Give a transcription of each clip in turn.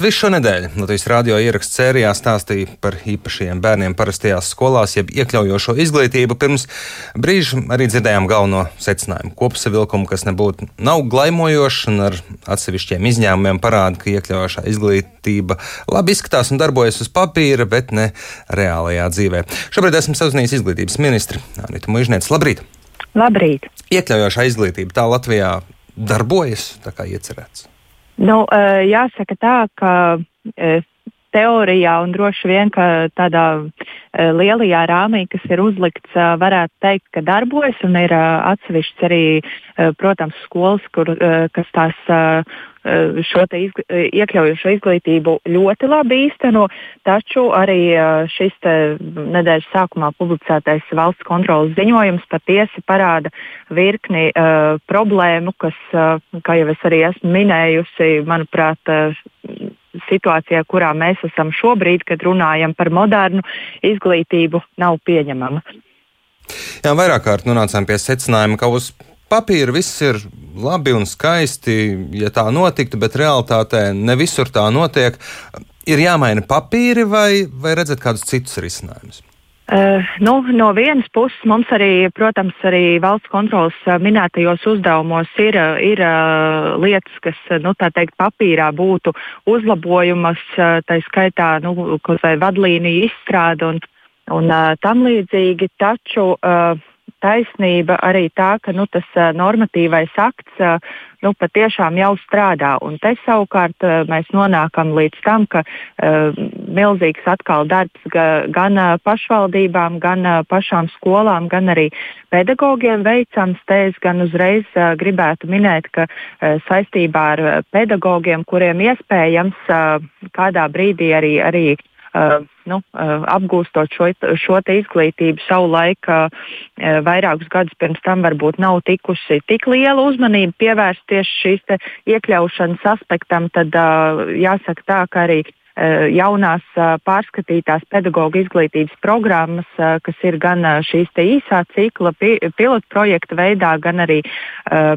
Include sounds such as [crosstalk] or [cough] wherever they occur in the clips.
Visu šonadēļ Latvijas radio ieraksts sērijā stāstīja par īpašiem bērniem parastajās skolās, jeb iekļaujošo izglītību. Pirms brīža arī dzirdējām galveno secinājumu kopsavilkumu, kas nebūtu nav glaimojošs un ar atsevišķiem izņēmumiem parāda, ka iekļaujošā izglītība labi izskatās un darbojas uz papīra, bet ne reālajā dzīvē. Šobrīd esmu sazinājies izglītības ministri Anita Mužniec. Labrīt! Labrīt! Iekļaujošā izglītība tā Latvijā darbojas tā kā iecerēts. Nu, jāsaka tā, ka teorijā un droši vien, tādā lielajā rāmī, kas ir uzlikts, varētu teikt, ka darbojas un ir atsevišķs arī, protams, skolas, kur, kas tās šo izgl iekļaujošo izglītību ļoti labi īsteno, taču arī šis nedēļas sākumā publicētais valsts kontrolas ziņojums patiesi parāda virkni uh, problēmu, kas, uh, kā jau es arī esmu minējusi, manuprāt, uh, situācijā, kurā mēs esam šobrīd, kad runājam par modernu izglītību, nav pieņemama. Jā, vairāk kārt nonācām pie secinājuma, ka uz papīra viss ir labi un skaisti, ja tā notiktu, bet realitātē ne visur tā notiek. Ir jāmaina papīri vai, vai redzat kādus citus risinājumus? Uh, nu, no vienas puses mums arī, protams, arī valsts kontrolas uh, minētajos uzdevumos ir, uh, ir uh, lietas, kas, nu, teikt, papīrā būtu uzlabojumas, uh, tā skaitā, nu, vadlīniju izstrāde un, un uh, tam līdzīgi, taču uh, taisnība arī tā, ka nu, tas normatīvais akts nu, patiešām jau strādā. Un te savukārt mēs nonākam līdz tam, ka uh, milzīgs atkal darbs ga, gan pašvaldībām, gan pašām skolām, gan arī pedagogiem veicams. Te es gan uzreiz uh, gribētu minēt, ka uh, saistībā ar pedagogiem, kuriem iespējams kādā brīdī arī, arī nu, uh, apgūstot šo, šo izglītību savu laiku, uh, vairākus gadus pirms tam varbūt nav tikusi tik liela uzmanība pievērsta tieši šīs iekļaušanas aspektam, tad jāsaka tā, ka arī jaunās eh, pārskatītās pedagoģa izglītības programmas, eh, kas ir gan šīs īsā cikla pilotu projekta veidā, gan arī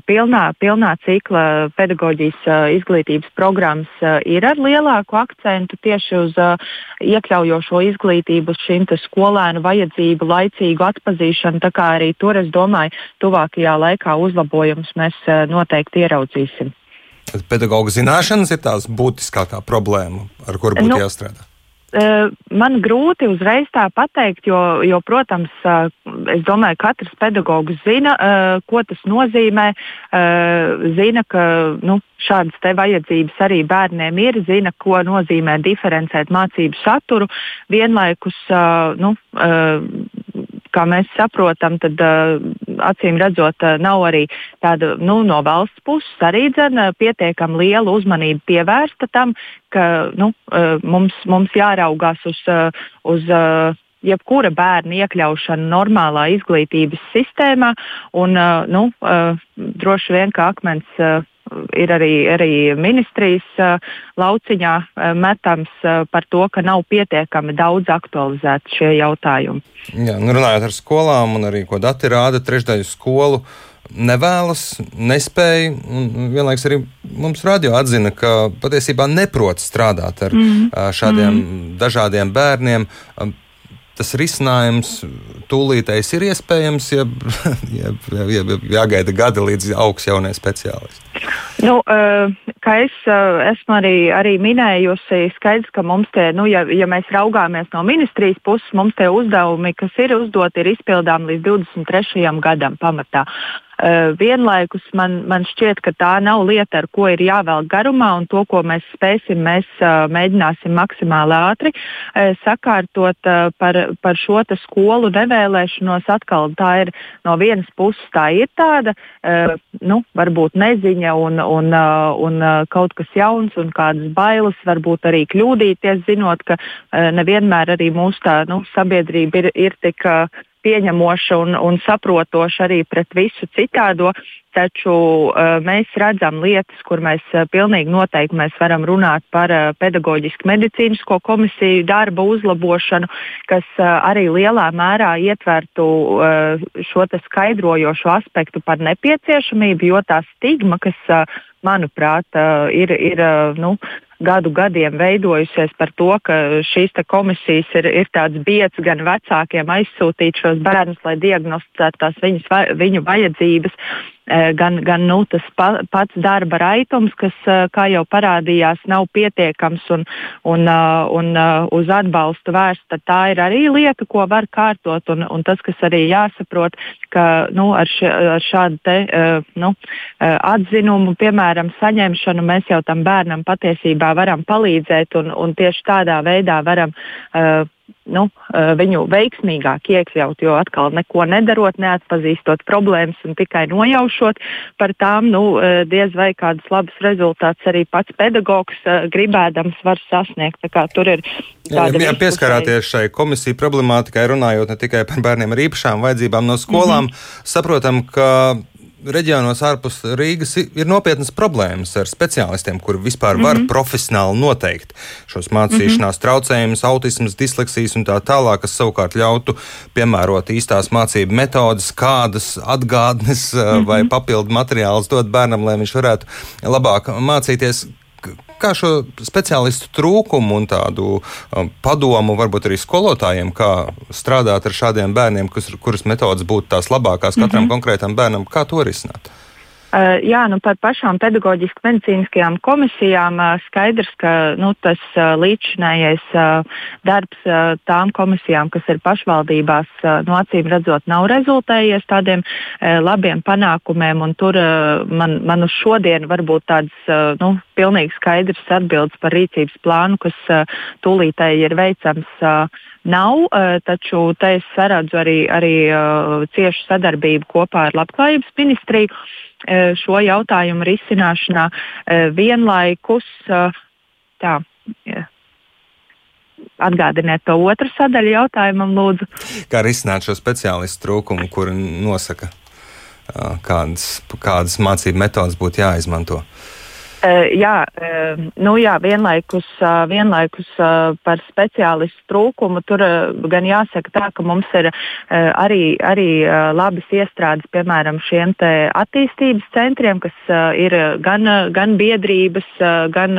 pilnā, pilnā cikla pedagoģijas izglītības programmas ir ar lielāku akcentu tieši uz iekļaujošo izglītību, uz šīm skolēnu vajadzību, laicīgu atpazīšanu. Tā kā arī tur, es domāju, tuvākajā laikā uzlabojumus mēs noteikti ieraudzīsim. Pedagoģa zināšanas ir tās būtiskākā problēma, ar kuru būtu nu, jāstrādā. Man grūti uzreiz tā pateikt, jo, jo protams, es domāju, ka katrs pedagogs zina, ko tas nozīmē. Zina, ka nu, šādas te vajadzības arī bērniem ir, zina, ko nozīmē diferencēt mācību saturu. Vienlaikus nu, kā mēs saprotam, tad uh, acīm redzot, uh, nav arī tāda nu, no valsts puses arī dzene, pietiekami liela uzmanība pievērsta tam, ka nu, uh, mums, mums jāraugās uz, uz jebkura bērna iekļaušana normālā izglītības sistēmā. Un, nu, droši vien, ka akmens ir arī, arī ministrijas uh, lauciņā uh, metams uh, par to, ka nav pietiekami daudz aktualizēti šie jautājumi. Jā, nu runājot ar skolām, un arī ko dati rāda, trešdaļu skolu nevēlas, nespēja. Vienlaikus arī mums radio atzina, ka patiesībā neprot strādāt ar mm. šādiem mm. dažādiem bērniem tas risinājums tūlītējs ir iespējams, ja, ja, ja, ja jāgaida gadi līdz augs jaunie speciālisti? Nu, kā es esmu arī, arī minējusi, skaidrs, ka mums te, nu, ja, ja mēs raugāmies no ministrijas puses, mums tie uzdevumi, kas ir uzdoti, ir izpildām līdz 23. gadam pamatā. Uh, vienlaikus man, man šķiet, ka tā nav lieta, ar ko ir jāvelk garumā, un to, ko mēs spēsim, mēs uh, mēģināsim maksimāli ātri uh, sakārtot par, par šo skolu nevēlēšanos. Atkal tā ir no vienas puses tā ir tāda, nu, varbūt neziņa un, un, un kaut kas jauns un kādas bailes, varbūt arī kļūdīties, zinot, ka nevienmēr arī mūsu tā, nu, sabiedrība ir, ir tik pieņemoša un, un saprotoša arī pret visu citādo. Taču uh, mēs redzam lietas, kur mēs uh, pilnīgi noteikti mēs varam runāt par uh, pedagoģisku medicīnisko komisiju darba uzlabošanu, kas uh, arī lielā mērā ietvertu uh, šo skaidrojošo aspektu par nepieciešamību, jo tā stigma, kas uh, manuprāt, uh, ir, ir uh, nu, gadu gadiem veidojusies par to, ka šīs komisijas ir, ir tāds biets gan vecākiem aizsūtīt šos bērnus, lai diagnosticētu tās viņas, viņu vajadzības, Eh, gan, gan nu, tas pa, pats darba raitums, kas, eh, kā jau parādījās, nav pietiekams un, un, eh, un uz atbalstu vērsts, tad tā ir arī lieta, ko var kārtot. Un, un tas, kas arī jāsaprot, ka nu, ar, š, ar šādu te, nu, atzinumu, piemēram, saņemšanu, mēs jau tam bērnam patiesībā varam palīdzēt un, un tieši tādā veidā varam nu, eh, viņu veiksmīgāk iekļaut, jo atkal neko nedarot, neatpazīstot problēmas un tikai nojaušot par tām, nu, eh, diez vai kādus labus rezultātus arī pats pedagogs eh, gribēdams var sasniegt. Tur ir Jā, jā, pieskarāties šai komisiju problemātikai, runājot ne tikai par bērniem ar īpašām vajadzībām no skolām, mm -hmm. saprotam, ka reģionos ārpus Rīgas ir nopietnas problēmas ar speciālistiem, kuri vispār var mm -hmm. profesionāli noteikt šos mācīšanās mm -hmm. traucējumus, autismus, disleksijas un tā tālāk, kas savukārt ļautu piemērot īstās mācību metodes, kādas atgādnes mm -hmm. vai papildu materiālus dot bērnam, lai viņš varētu labāk mācīties kā šo speciālistu trūkumu un tādu um, padomu varbūt arī skolotājiem, kā strādāt ar šādiem bērniem, kas, kuras metodas būtu tās labākās katram mm -hmm. konkrētam bērnam, kā to risināt? Uh, jā, nu par pašām pedagoģiski medicīniskajām komisijām uh, skaidrs, ka nu, tas uh, līdzšinējais darbs tām komisijām, kas ir pašvaldībās, nu, acīm redzot, nav rezultējies tādiem labiem panākumiem. Tur man, man uz šodienu varbūt tāds nu, pilnīgi skaidrs atbildes par rīcības plānu, kas tūlītēji ir veicams nav, taču te es saredzu arī, arī ciešu sadarbību kopā ar Labklājības ministriju. Eh, šo jautājumu risināšanā eh, vienlaikus. Eh, tā, Atgādiniet to otru sadaļu jautājumam, lūdzu. Kā risināt šo speciālistu trūkumu, kur nosaka, kādas, kādas mācību metodas būtu jāizmanto? Uh, jā, uh, nu jā, vienlaikus, uh, vienlaikus par speciālistu trūkumu tur gan jāsaka tā, ka mums ir arī, arī labas iestrādes, piemēram, šiem attīstības centriem, kas ir gan, gan biedrības, gan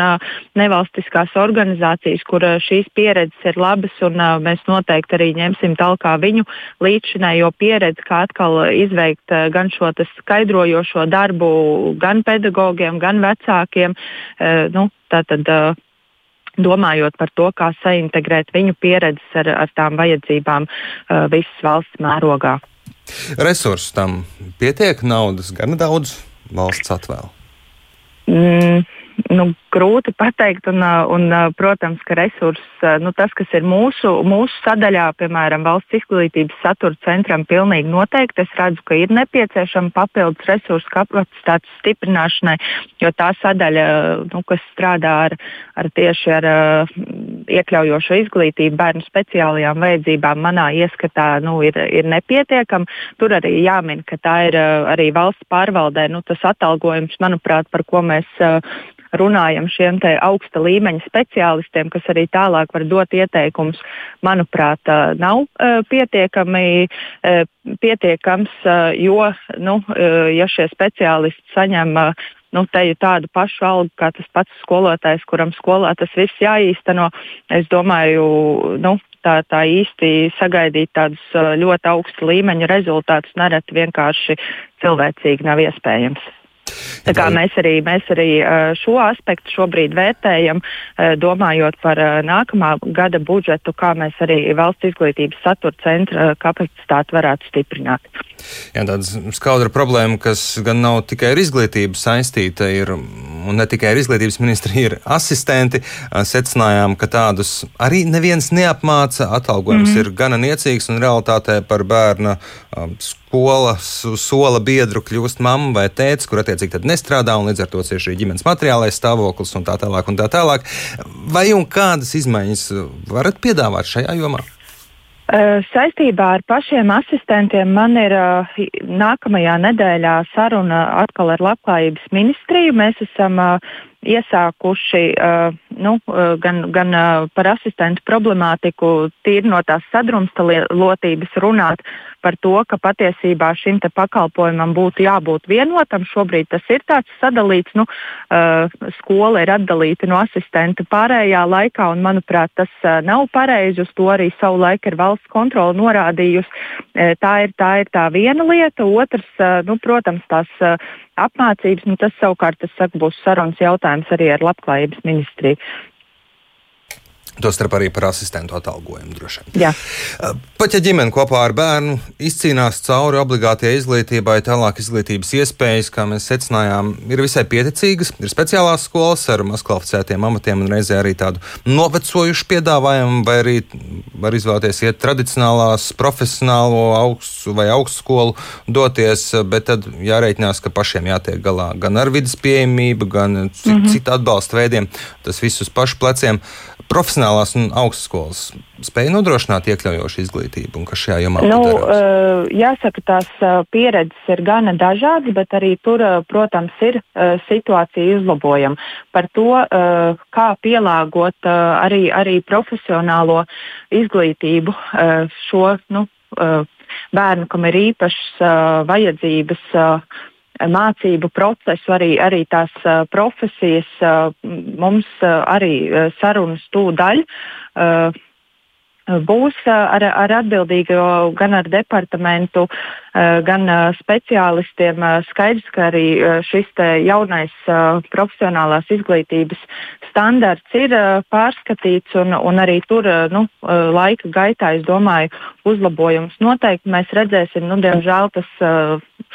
nevalstiskās organizācijas, kur šīs pieredzes ir labas, un mēs noteikti arī ņemsim tālāk viņu līdzinējo pieredzi, kā atkal izveikt gan šo skaidrojošo darbu gan pedagogiem, gan vecākiem cilvēkiem. Eh, nu, tātad, eh, domājot par to, kā saintegrēt viņu pieredzes ar, ar tām vajadzībām uh, visas valsts mērogā. Resursu tam pietiek, naudas gan daudz valsts atvēl. Mm, nu, grūti pateikt, un, un protams, ka resurss, nu, tas, kas ir mūsu, mūsu sadaļā, piemēram, valsts izglītības satura centram, pilnīgi noteikti es redzu, ka ir nepieciešama papildus resursu kapacitātes stiprināšanai, jo tā sadaļa, nu, kas strādā ar, ar tieši ar iekļaujošo izglītību bērnu speciālajām vajadzībām, manā ieskatā nu, ir, ir nepietiekama. Tur arī jāmin, ka tā ir arī valsts pārvaldē nu, tas atalgojums, manuprāt, par ko mēs runājam šiem augsta līmeņa speciālistiem, kas arī tālāk var dot ieteikumus, manuprāt, nav pietiekami pietiekams, jo, nu, ja šie speciālisti saņem nu, tādu pašu algu kā tas pats skolotājs, kuram skolā tas viss jāīsteno, es domāju, nu, tā, tā īsti sagaidīt tādus ļoti augsta līmeņa rezultātus nereti vienkārši cilvēcīgi nav iespējams. Tā kā mēs arī, mēs arī šo aspektu šobrīd vērtējam, domājot par nākamā gada budžetu, kā mēs arī valsts izglītības satura centra kapacitāti varētu stiprināt. Jā, tāda skaudra problēma, kas gan nav tikai ar izglītību saistīta, ir, un ne tikai ar izglītības ministriju, ir asistenti. Secinājām, ka tādus arī neviens neapmāca. Atalgojums mm ir gana niecīgs un realitātē par bērna skolas sola biedru kļūst mamma vai tēvs, kur attiecīgi nestrādā un līdz ar to cieši arī ģimenes materiālais stāvoklis un tā tālāk. Un tā tālāk. Vai un kādas izmaiņas varat piedāvāt šajā jomā? Saistībā ar pašiem asistentiem man ir nākamajā nedēļā saruna atkal ar Labklājības ministriju. Mēs esam iesākuši uh, nu, uh, gan, gan uh, par asistentu problemātiku, tīri no tās sadrumstalotības runāt par to, ka patiesībā šim pakalpojumam būtu jābūt vienotam. Šobrīd tas ir tāds sadalīts, nu, uh, skola ir atdalīta no asistenta pārējā laikā, un manuprāt, tas uh, nav pareizi. Uz to arī savu laiku ir valsts kontrola norādījusi. Uh, tā, ir, tā ir tā viena lieta. Otrs, uh, nu, protams, tās uh, apmācības, nu, tas savukārt tas saka, būs sarunas jautājums arī ar Labklājības ministriju. Tostarp arī par asistentu atalgojumu droši vien. Jā. Pat ja ģimene kopā ar bērnu izcīnās cauri obligātajai izglītībai, tālāk izglītības iespējas, kā mēs secinājām, ir visai pieticīgas. Ir speciālās skolas ar mazkvalificētiem amatiem un reizē arī tādu novecojušu piedāvājumu, vai arī var izvēlēties iet tradicionālās, profesionālo augstu vai augstskolu doties, bet tad jārēķinās, ka pašiem jātiek galā gan ar vidas pieejamību, gan mm -hmm. citu atbalsta veidiem. Tas viss uz pašu pleciem profesionālās un augstskolas spēja nodrošināt iekļaujošu izglītību, un kas šajā jomā nu, uh, jāsaka, tās uh, pieredzes ir gana dažādas, bet arī tur, uh, protams, ir situācija uzlabojama. Par to, kā pielāgot arī, arī profesionālo izglītību šo nu, bērnu, kam ir īpašas vajadzības. Mācību procesu, arī, arī tās profesijas, mums arī sarunas tūdaļ. Būs ar, ar atbildīgo gan ar departamentu, gan speciālistiem. Skaidrs, ka arī šis jaunais profesionālās izglītības standarts ir pārskatīts un, un arī tur nu, laika gaitā, es domāju, uzlabojums noteikti mēs redzēsim. Nu, diemžēl tas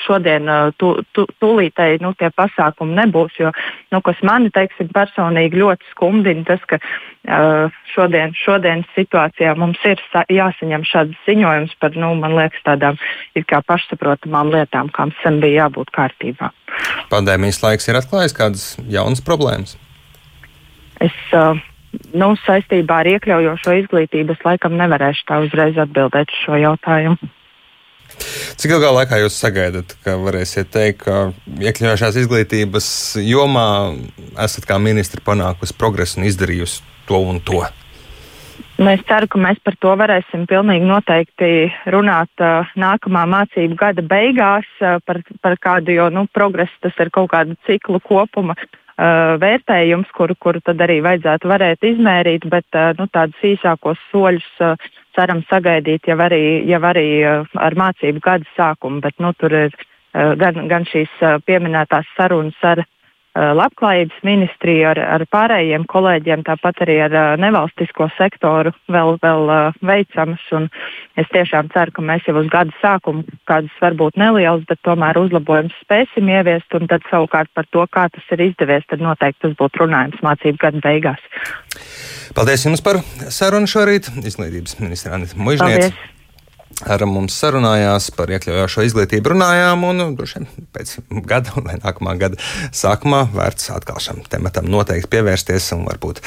šodien tu, tu, tūlītēji nu, tie pasākumi nebūs. Jo, nu, kas mani teiksim, personīgi ļoti skumdina, tas, ka uh, šodien, šodienas situācijā mums ir jāsaņem šāds ziņojums par, nu, man liekas, tādām pašsaprotamām lietām, kam sen bija jābūt kārtībā. Pandēmijas laiks ir atklājis kādas jaunas problēmas. Es, uh, nu, saistībā ar iekļaujošo izglītību es laikam nevarēšu tā uzreiz atbildēt uz šo jautājumu. Cik ilgā laikā jūs sagaidat, ka varēsiet teikt, ka iekļaujošās izglītības jomā esat kā ministri panākusi progresu un izdarījusi to un to? Nu, es ceru, ka mēs par to varēsim pilnīgi noteikti runāt uh, nākamā mācību gada beigās uh, par, par kādu, jo nu, progresu tas ir kaut kāda ciklu kopuma uh, vērtējums, kuru, kuru tad arī vajadzētu varēt izmērīt, bet uh, nu, tādus īsākos soļus uh, ceram sagaidīt jau arī, jau arī uh, ar mācību gada sākumu. Bet, nu, tur ir uh, gan, gan šīs uh, pieminētās sarunas ar labklājības ministriju, ar, ar pārējiem kolēģiem, tāpat arī ar uh, nevalstisko sektoru vēl, vēl uh, veicamas. Es tiešām ceru, ka mēs jau uz gada sākumu kādas varbūt nelielas, bet tomēr uzlabojumus spēsim ieviest, un tad savukārt par to, kā tas ir izdevies, tad noteikti tas būtu runājums mācību gada beigās. Paldies jums par sarunu šorīt, Izglītības ministra Anita Mužniece ar mums sarunājās par iekļaujošo izglītību, runājām, un droši vien pēc gada [laughs] vai nākamā gada sākumā vērts atkal šim tematam noteikti pievērsties un varbūt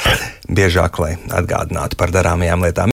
biežāk, lai atgādinātu par darāmajām lietām.